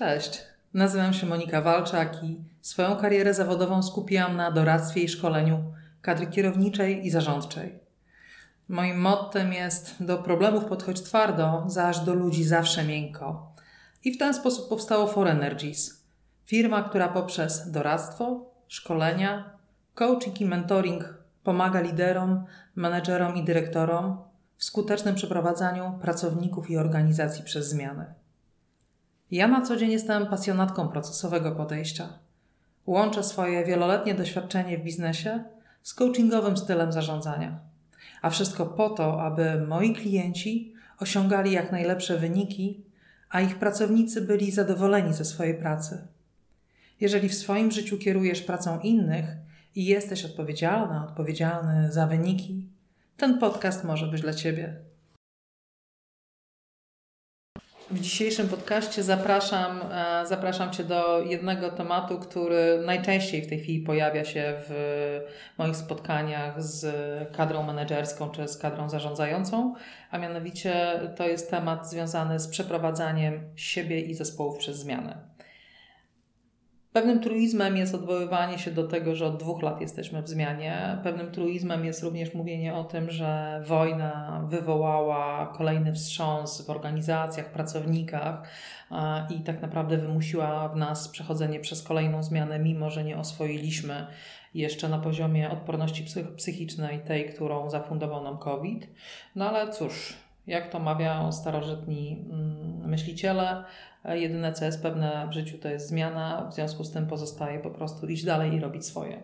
Cześć, nazywam się Monika Walczak i swoją karierę zawodową skupiłam na doradztwie i szkoleniu kadry kierowniczej i zarządczej. Moim mottem jest do problemów podchodź twardo, zaś do ludzi zawsze miękko. I w ten sposób powstało For Energies, firma, która poprzez doradztwo, szkolenia, coaching i mentoring pomaga liderom, menedżerom i dyrektorom w skutecznym przeprowadzaniu pracowników i organizacji przez zmiany. Ja na co dzień jestem pasjonatką procesowego podejścia. Łączę swoje wieloletnie doświadczenie w biznesie z coachingowym stylem zarządzania. A wszystko po to, aby moi klienci osiągali jak najlepsze wyniki, a ich pracownicy byli zadowoleni ze swojej pracy. Jeżeli w swoim życiu kierujesz pracą innych i jesteś odpowiedzialna, odpowiedzialny za wyniki, ten podcast może być dla Ciebie. W dzisiejszym podcaście zapraszam, e, zapraszam Cię do jednego tematu, który najczęściej w tej chwili pojawia się w moich spotkaniach z kadrą menedżerską czy z kadrą zarządzającą, a mianowicie to jest temat związany z przeprowadzaniem siebie i zespołów przez zmianę. Pewnym truizmem jest odwoływanie się do tego, że od dwóch lat jesteśmy w zmianie. Pewnym truizmem jest również mówienie o tym, że wojna wywołała kolejny wstrząs w organizacjach, pracownikach i tak naprawdę wymusiła w nas przechodzenie przez kolejną zmianę, mimo że nie oswoiliśmy jeszcze na poziomie odporności psychicznej, tej, którą zafundował nam COVID. No ale cóż, jak to mawiają starożytni mm, myśliciele, jedyne co jest pewne w życiu to jest zmiana, w związku z tym pozostaje po prostu iść dalej i robić swoje.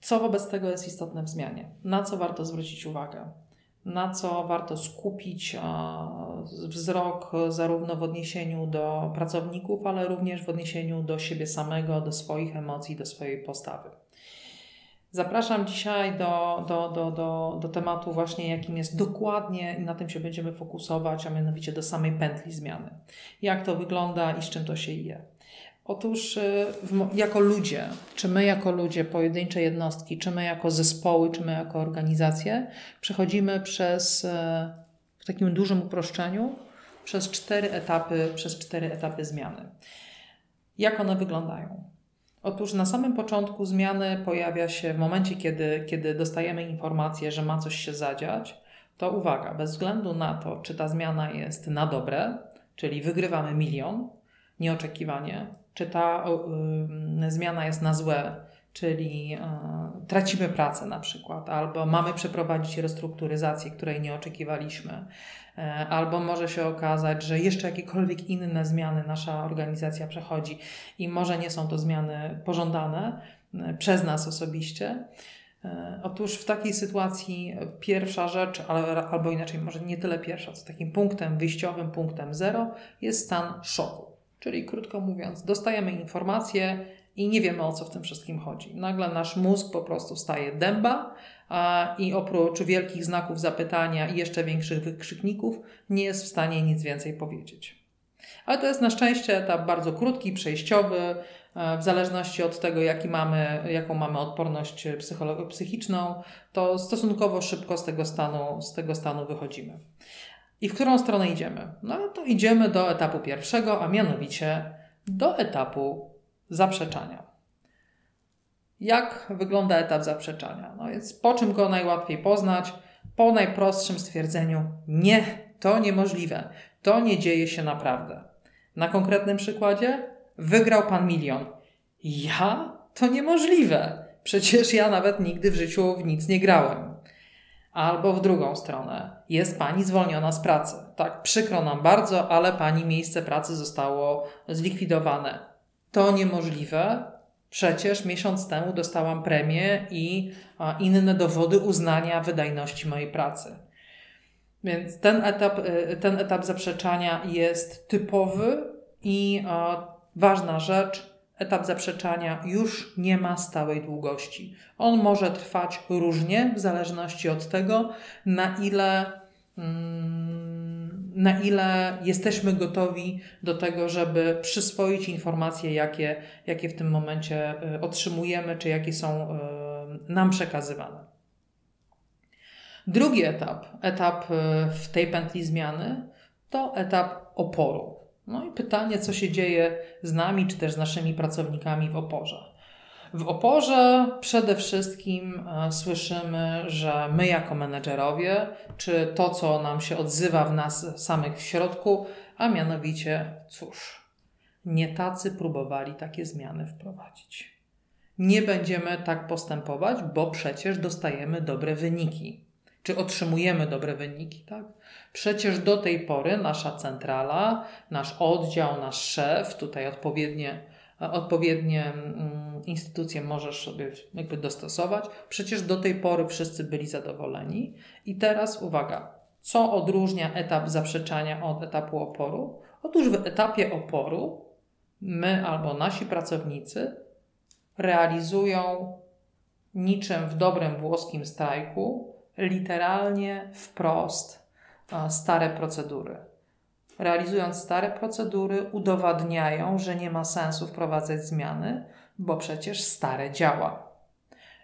Co wobec tego jest istotne w zmianie? Na co warto zwrócić uwagę? Na co warto skupić wzrok zarówno w odniesieniu do pracowników, ale również w odniesieniu do siebie samego, do swoich emocji, do swojej postawy. Zapraszam dzisiaj do, do, do, do, do tematu właśnie, jakim jest dokładnie, i na tym się będziemy fokusować, a mianowicie do samej pętli zmiany. Jak to wygląda i z czym to się je. Otóż y, jako ludzie, czy my jako ludzie, pojedyncze jednostki, czy my jako zespoły, czy my jako organizacje, przechodzimy przez, y, w takim dużym uproszczeniu, przez cztery etapy, przez cztery etapy zmiany. Jak one wyglądają? Otóż na samym początku zmiany pojawia się w momencie, kiedy, kiedy dostajemy informację, że ma coś się zadziać, to uwaga, bez względu na to, czy ta zmiana jest na dobre, czyli wygrywamy milion nieoczekiwanie, czy ta y, zmiana jest na złe, czyli y, tracimy pracę na przykład, albo mamy przeprowadzić restrukturyzację, której nie oczekiwaliśmy, E, albo może się okazać, że jeszcze jakiekolwiek inne zmiany nasza organizacja przechodzi i może nie są to zmiany pożądane e, przez nas osobiście. E, otóż w takiej sytuacji pierwsza rzecz, albo inaczej, może nie tyle pierwsza, co takim punktem wyjściowym, punktem zero, jest stan szoku. Czyli krótko mówiąc, dostajemy informację i nie wiemy o co w tym wszystkim chodzi. Nagle nasz mózg po prostu staje dęba, i oprócz wielkich znaków zapytania i jeszcze większych wykrzykników nie jest w stanie nic więcej powiedzieć. Ale to jest na szczęście etap bardzo krótki, przejściowy, e, w zależności od tego, jaki mamy, jaką mamy odporność psychiczną, to stosunkowo szybko z tego, stanu, z tego stanu wychodzimy. I w którą stronę idziemy? No to idziemy do etapu pierwszego, a mianowicie do etapu zaprzeczania. Jak wygląda etap zaprzeczania? No więc po czym go najłatwiej poznać? Po najprostszym stwierdzeniu: nie, to niemożliwe, to nie dzieje się naprawdę. Na konkretnym przykładzie wygrał pan milion. Ja? To niemożliwe. Przecież ja nawet nigdy w życiu w nic nie grałem. Albo w drugą stronę. Jest pani zwolniona z pracy. Tak, przykro nam bardzo, ale pani miejsce pracy zostało zlikwidowane. To niemożliwe, Przecież miesiąc temu dostałam premię i inne dowody uznania wydajności mojej pracy. Więc ten etap, y, ten etap zaprzeczania jest typowy i ważna rzecz, etap zaprzeczania już nie ma stałej długości. On może trwać różnie w zależności od tego, na ile. Hmm, na ile jesteśmy gotowi do tego, żeby przyswoić informacje, jakie, jakie w tym momencie e, otrzymujemy, czy jakie są e, nam przekazywane. Drugi etap, etap e, w tej pętli zmiany, to etap oporu. No i pytanie, co się dzieje z nami, czy też z naszymi pracownikami w oporze. W oporze przede wszystkim e, słyszymy, że my jako menedżerowie, czy to, co nam się odzywa w nas samych w środku, a mianowicie, cóż, nie tacy próbowali takie zmiany wprowadzić. Nie będziemy tak postępować, bo przecież dostajemy dobre wyniki, czy otrzymujemy dobre wyniki, tak? Przecież do tej pory nasza centrala, nasz oddział, nasz szef, tutaj odpowiednie odpowiednie mm, instytucje możesz sobie jakby dostosować. Przecież do tej pory wszyscy byli zadowoleni. I teraz uwaga, co odróżnia etap zaprzeczania od etapu oporu? Otóż w etapie oporu my albo nasi pracownicy realizują niczym w dobrym włoskim strajku literalnie wprost stare procedury realizując stare procedury, udowadniają, że nie ma sensu wprowadzać zmiany, bo przecież stare działa.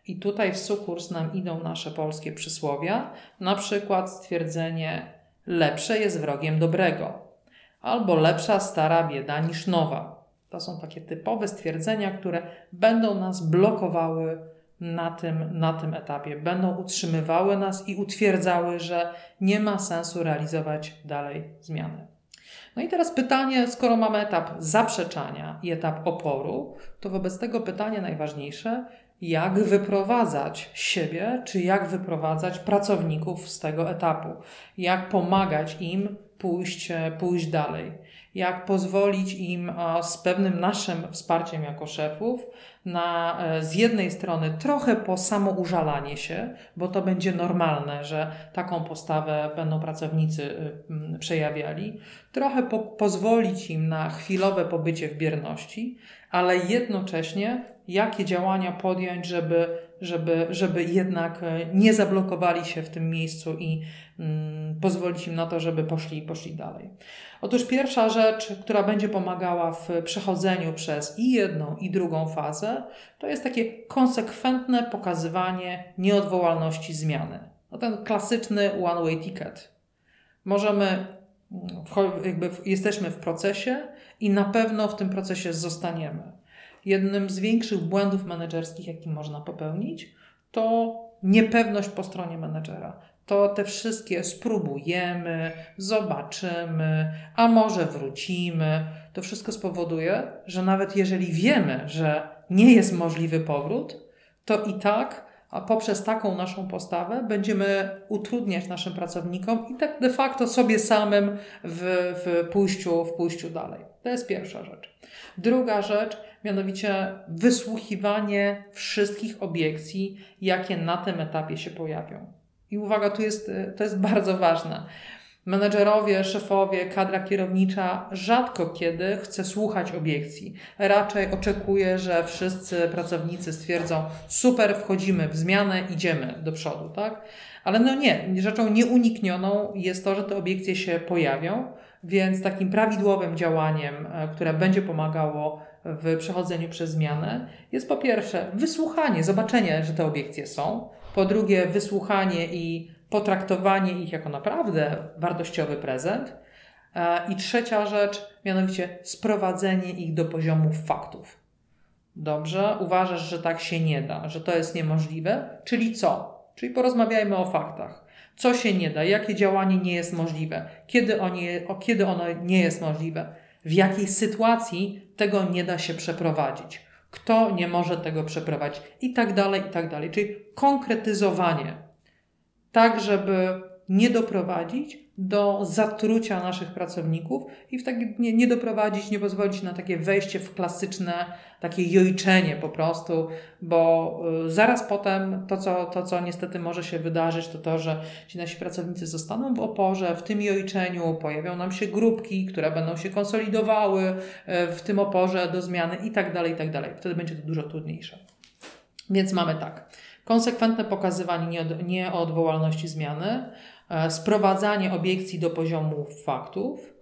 I tutaj w sukurs nam idą nasze polskie przysłowia, na przykład stwierdzenie lepsze jest wrogiem dobrego, albo lepsza stara bieda niż nowa. To są takie typowe stwierdzenia, które będą nas blokowały na tym, na tym etapie, będą utrzymywały nas i utwierdzały, że nie ma sensu realizować dalej zmiany. No i teraz pytanie, skoro mamy etap zaprzeczania i etap oporu, to wobec tego pytanie najważniejsze, jak wyprowadzać siebie, czy jak wyprowadzać pracowników z tego etapu, jak pomagać im pójść, pójść dalej jak pozwolić im z pewnym naszym wsparciem jako szefów na e, z jednej strony trochę po samoużalanie się, bo to będzie normalne, że taką postawę będą pracownicy przejawiali, trochę po, pozwolić im na chwilowe pobycie w bierności, ale jednocześnie jakie działania podjąć, żeby, żeby, żeby jednak e, nie zablokowali się w tym miejscu i mm, pozwolić im na to, żeby poszli, poszli dalej. Otóż pierwsza rzecz, która będzie pomagała w przechodzeniu przez i jedną, i drugą fazę, to jest takie konsekwentne pokazywanie nieodwołalności zmiany. No ten klasyczny one-way ticket. Możemy, jakby jesteśmy w procesie i na pewno w tym procesie zostaniemy. Jednym z większych błędów menedżerskich, jaki można popełnić, to niepewność po stronie menedżera to te wszystkie spróbujemy, zobaczymy, a może wrócimy. To wszystko spowoduje, że nawet jeżeli wiemy, że nie jest możliwy powrót, to i tak, a poprzez taką naszą postawę będziemy utrudniać naszym pracownikom i tak de facto sobie samym w, w, pójściu, w pójściu dalej. To jest pierwsza rzecz. Druga rzecz, mianowicie wysłuchiwanie wszystkich obiekcji, jakie na tym etapie się pojawią. I uwaga, tu jest, to jest bardzo ważne. Menedżerowie, szefowie, kadra kierownicza rzadko kiedy chce słuchać obiekcji. Raczej oczekuje, że wszyscy pracownicy stwierdzą: super, wchodzimy w zmianę, idziemy do przodu, tak? Ale no nie, rzeczą nieuniknioną jest to, że te obiekcje się pojawią, więc takim prawidłowym działaniem, e, które będzie pomagało w przechodzeniu przez zmianę, jest po pierwsze wysłuchanie, zobaczenie, że te obiekcje są po drugie, wysłuchanie i potraktowanie ich jako naprawdę wartościowy prezent. E, I trzecia rzecz, mianowicie sprowadzenie ich do poziomu faktów. Dobrze, uważasz, że tak się nie da, że to jest niemożliwe, czyli co? Czyli porozmawiajmy o faktach. Co się nie da, jakie działanie nie jest możliwe, kiedy, oni, o, kiedy ono nie jest możliwe, w jakiej sytuacji tego nie da się przeprowadzić kto nie może tego przeprowadzić i tak dalej, i tak dalej. Czyli konkretyzowanie, tak żeby nie doprowadzić do zatrucia naszych pracowników i w tak, nie, nie doprowadzić, nie pozwolić na takie wejście w klasyczne takie jojczenie po prostu, bo y, zaraz potem to co, to, co niestety może się wydarzyć, to to, że ci nasi pracownicy zostaną w oporze, w tym jojczeniu pojawią nam się grupki, które będą się konsolidowały y, w tym oporze do zmiany i tak dalej, i tak dalej. Wtedy będzie to dużo trudniejsze. Więc mamy tak. Konsekwentne pokazywanie nieodwołalności zmiany, E, sprowadzanie obiekcji do poziomu faktów,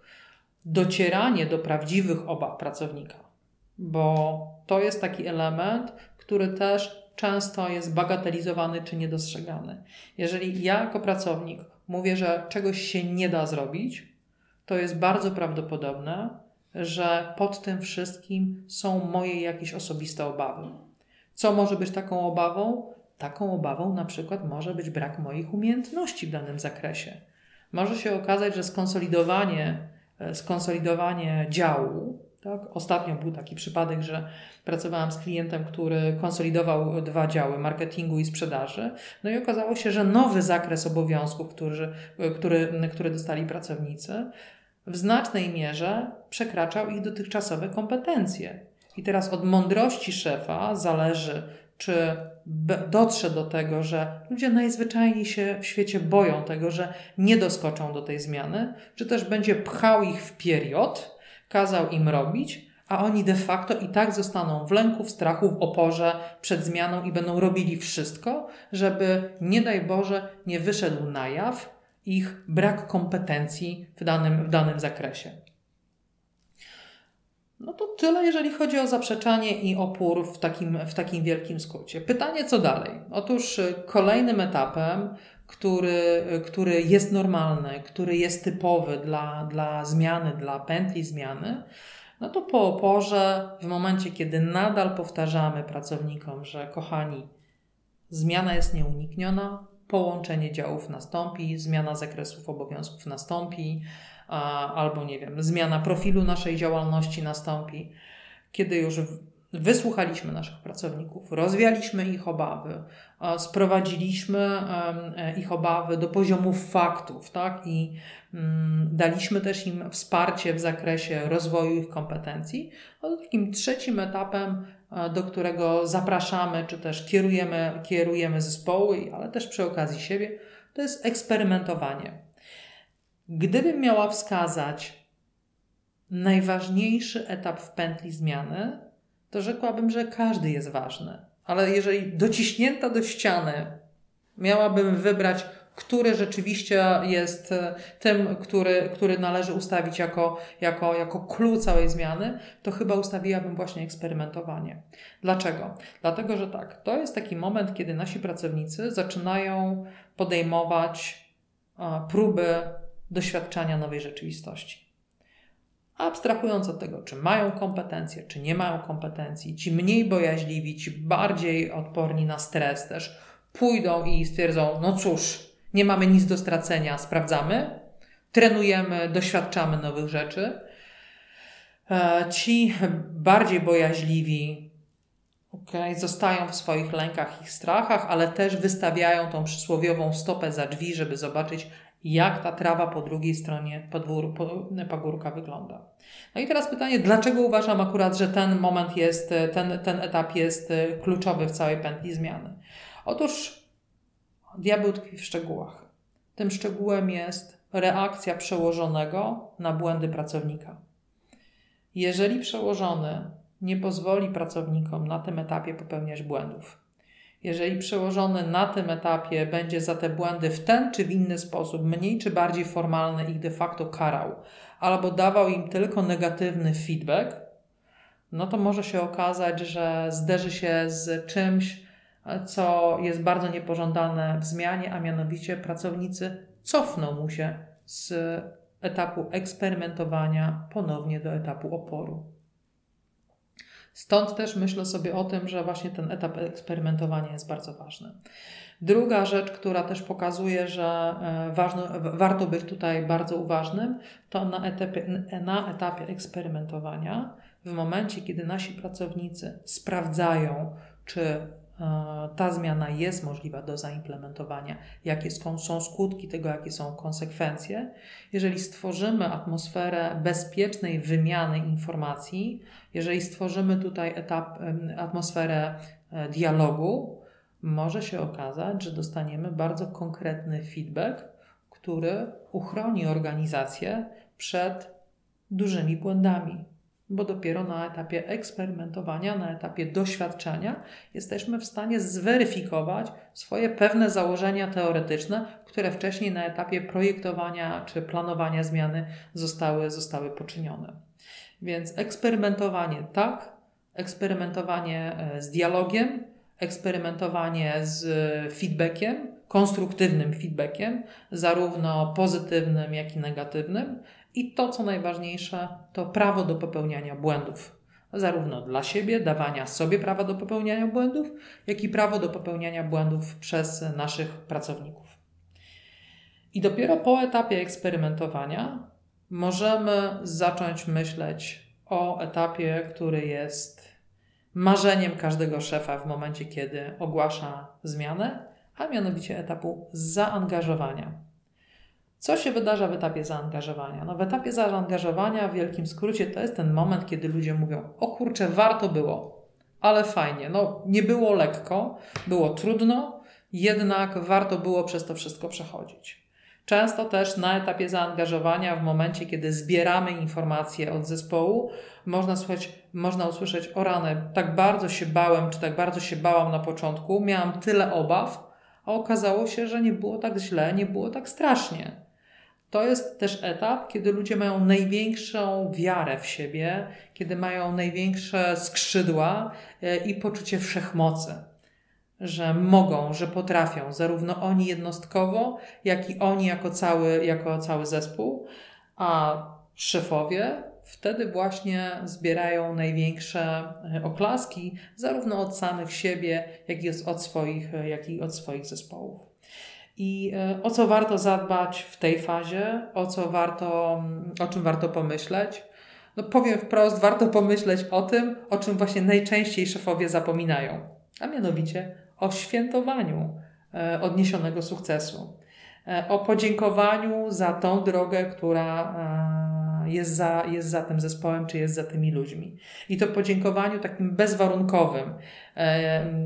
docieranie do prawdziwych obaw pracownika, bo to jest taki element, który też często jest bagatelizowany czy niedostrzegany. Jeżeli ja jako pracownik mówię, że czegoś się nie da zrobić, to jest bardzo prawdopodobne, że pod tym wszystkim są moje jakieś osobiste obawy. Co może być taką obawą? Taką obawą na przykład może być brak moich umiejętności w danym zakresie. Może się okazać, że skonsolidowanie, e, skonsolidowanie działu, tak? Ostatnio był taki przypadek, że pracowałam z klientem, który konsolidował dwa działy marketingu i sprzedaży. No i okazało się, że nowy zakres obowiązków, który, który, który dostali pracownicy, w znacznej mierze przekraczał ich dotychczasowe kompetencje. I teraz od mądrości szefa zależy, czy dotrze do tego, że ludzie najzwyczajniej się w świecie boją tego, że nie doskoczą do tej zmiany, czy też będzie pchał ich w period, kazał im robić, a oni de facto i tak zostaną w lęku, w strachu, w oporze przed zmianą i będą robili wszystko, żeby nie daj Boże nie wyszedł na jaw ich brak kompetencji w danym, w danym zakresie. No to tyle, jeżeli chodzi o zaprzeczanie i opór w takim, w takim wielkim skrócie. Pytanie, co dalej? Otóż y, kolejnym etapem, który, y, który jest normalny, który jest typowy dla, dla zmiany, dla pętli zmiany, no to po oporze, w momencie, kiedy nadal powtarzamy pracownikom, że kochani, zmiana jest nieunikniona, połączenie działów nastąpi, zmiana zakresów obowiązków nastąpi, albo nie wiem, zmiana profilu naszej działalności nastąpi, kiedy już wysłuchaliśmy naszych pracowników, rozwialiśmy ich obawy, sprowadziliśmy e, ich obawy do poziomu faktów, tak? I mm, daliśmy też im wsparcie w zakresie rozwoju ich kompetencji. A takim trzecim etapem, e, do którego zapraszamy, czy też kierujemy, kierujemy zespoły, ale też przy okazji siebie, to jest eksperymentowanie. Gdybym miała wskazać najważniejszy etap w pętli zmiany, to rzekłabym, że każdy jest ważny. Ale jeżeli dociśnięta do ściany miałabym wybrać, który rzeczywiście jest e, tym, który, który należy ustawić jako, jako, jako clue całej zmiany, to chyba ustawiłabym właśnie eksperymentowanie. Dlaczego? Dlatego, że tak, to jest taki moment, kiedy nasi pracownicy zaczynają podejmować próby doświadczania nowej rzeczywistości. Abstrahując od tego, czy mają kompetencje, czy nie mają kompetencji, ci mniej bojaźliwi, ci bardziej odporni na stres też pójdą i stwierdzą: No cóż, nie mamy nic do stracenia, sprawdzamy, trenujemy, doświadczamy nowych rzeczy. E, ci bardziej bojaźliwi okay, zostają w swoich lękach i strachach, ale też wystawiają tą przysłowiową stopę za drzwi, żeby zobaczyć, jak ta trawa po drugiej stronie podwór, pagórka wygląda. No i teraz pytanie, dlaczego uważam akurat, że ten moment jest, ten, ten etap jest kluczowy w całej pętli zmiany? Otóż diabeł tkwi w szczegółach. Tym szczegółem jest reakcja przełożonego na błędy pracownika. Jeżeli przełożony nie pozwoli pracownikom na tym etapie popełniać błędów, jeżeli przełożony na tym etapie będzie za te błędy w ten czy w inny sposób, mniej czy bardziej formalny, ich de facto karał, albo dawał im tylko negatywny feedback, no to może się okazać, że zderzy się z czymś, co jest bardzo niepożądane w zmianie, a mianowicie pracownicy cofną mu się z etapu eksperymentowania ponownie do etapu oporu. Stąd też myślę sobie o tym, że właśnie ten etap eksperymentowania jest bardzo ważny. Druga rzecz, która też pokazuje, że e, ważno, warto być tutaj bardzo uważnym, to na etapie, na etapie eksperymentowania, w momencie, kiedy nasi pracownicy sprawdzają, czy ta zmiana jest możliwa do zaimplementowania, jakie są skutki tego, jakie są konsekwencje. Jeżeli stworzymy atmosferę bezpiecznej wymiany informacji, jeżeli stworzymy tutaj etap, atmosferę e, dialogu, może się okazać, że dostaniemy bardzo konkretny feedback, który uchroni organizację przed dużymi błędami bo dopiero na etapie eksperymentowania, na etapie doświadczenia jesteśmy w stanie zweryfikować swoje pewne założenia teoretyczne, które wcześniej na etapie projektowania czy planowania zmiany zostały, zostały poczynione. Więc eksperymentowanie tak, eksperymentowanie e, z dialogiem, eksperymentowanie z feedbackiem, konstruktywnym feedbackiem, zarówno pozytywnym, jak i negatywnym, I to, co najważniejsze, to prawo do popełniania błędów. Zarówno dla siebie, dawania sobie prawa do popełniania błędów, jak i prawo do popełniania błędów przez naszych pracowników. I dopiero po etapie eksperymentowania możemy zacząć myśleć o etapie, który jest marzeniem każdego szefa w momencie, kiedy ogłasza zmianę, a mianowicie etapu zaangażowania. Co się wydarza w etapie zaangażowania? No, w etapie zaangażowania, w wielkim skrócie, to jest ten moment, kiedy ludzie mówią: O kurczę, warto było, ale fajnie. No, nie było lekko, było trudno, jednak warto było przez to wszystko przechodzić. Często też na etapie zaangażowania, w momencie, kiedy zbieramy informacje od zespołu, można, można usłyszeć: O rany, tak bardzo się bałem, czy tak bardzo się bałam na początku, miałam tyle obaw, a okazało się, że nie było tak źle, nie było tak strasznie. To jest też etap, kiedy ludzie mają największą wiarę w siebie, kiedy mają największe skrzydła e, i poczucie wszechmocy że mogą, że potrafią, zarówno oni jednostkowo, jak i oni jako cały, jako cały zespół, a szefowie wtedy właśnie zbierają największe e, oklaski, zarówno od samych siebie, jak i od swoich, e, jak i od swoich zespołów. I e, o co warto zadbać w tej fazie, o co warto, o czym warto pomyśleć? No powiem wprost, warto pomyśleć o tym, o czym właśnie najczęściej szefowie zapominają, a mianowicie o świętowaniu e, odniesionego sukcesu, e, o podziękowaniu za tą drogę, która jest za, jest za tym zespołem, czy jest za tymi ludźmi. I to podziękowaniu takim bezwarunkowym.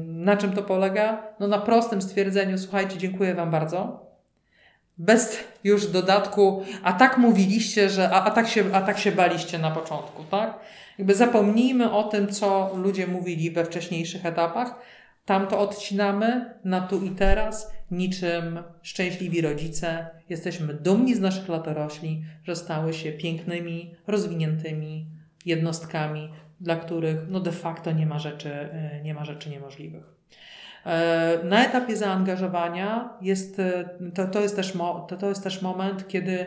Na czym to polega? No na prostym stwierdzeniu, słuchajcie, dziękuję Wam bardzo. Bez już dodatku, a tak mówiliście, że a, a, tak się, a tak się baliście na początku, tak? Jakby zapomnijmy o tym, co ludzie mówili we wcześniejszych etapach, tam to odcinamy na tu i teraz, niczym szczęśliwi rodzice. Jesteśmy dumni z naszych latorośli, że stały się pięknymi, rozwiniętymi jednostkami, dla których no de facto nie ma rzeczy, e, nie ma rzeczy niemożliwych. E, na etapie zaangażowania jest, e, to, to, jest też mo, to, to jest też moment, kiedy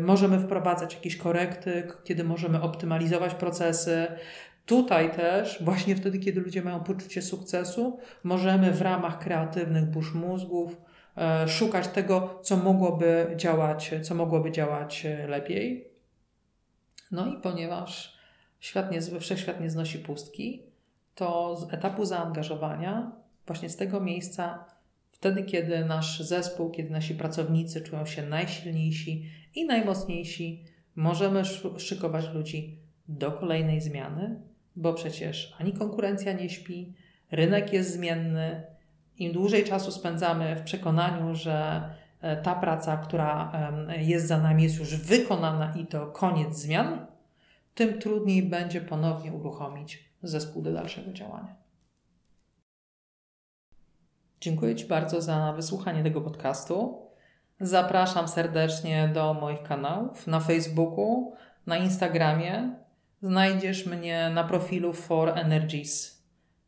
możemy wprowadzać jakieś korekty, kiedy możemy optymalizować procesy, Tutaj też, właśnie wtedy, kiedy ludzie mają poczucie sukcesu, możemy w ramach kreatywnych burz mózgów e, szukać tego, co mogłoby działać, co mogłoby działać e, lepiej. No i ponieważ świat nie, wszechświat nie znosi pustki, to z etapu zaangażowania, właśnie z tego miejsca, wtedy, kiedy nasz zespół, kiedy nasi pracownicy czują się najsilniejsi i najmocniejsi, możemy szykować ludzi do kolejnej zmiany, bo przecież ani konkurencja nie śpi, rynek jest zmienny. Im dłużej czasu spędzamy w przekonaniu, że e, ta praca, która jest za nami, jest już wykonana i to koniec zmian, tym trudniej będzie ponownie uruchomić zespół do dalszego działania. Dziękuję Ci bardzo za wysłuchanie tego podcastu. Zapraszam serdecznie do moich kanałów na Facebooku, na Instagramie Znajdziesz mnie na profilu For Energies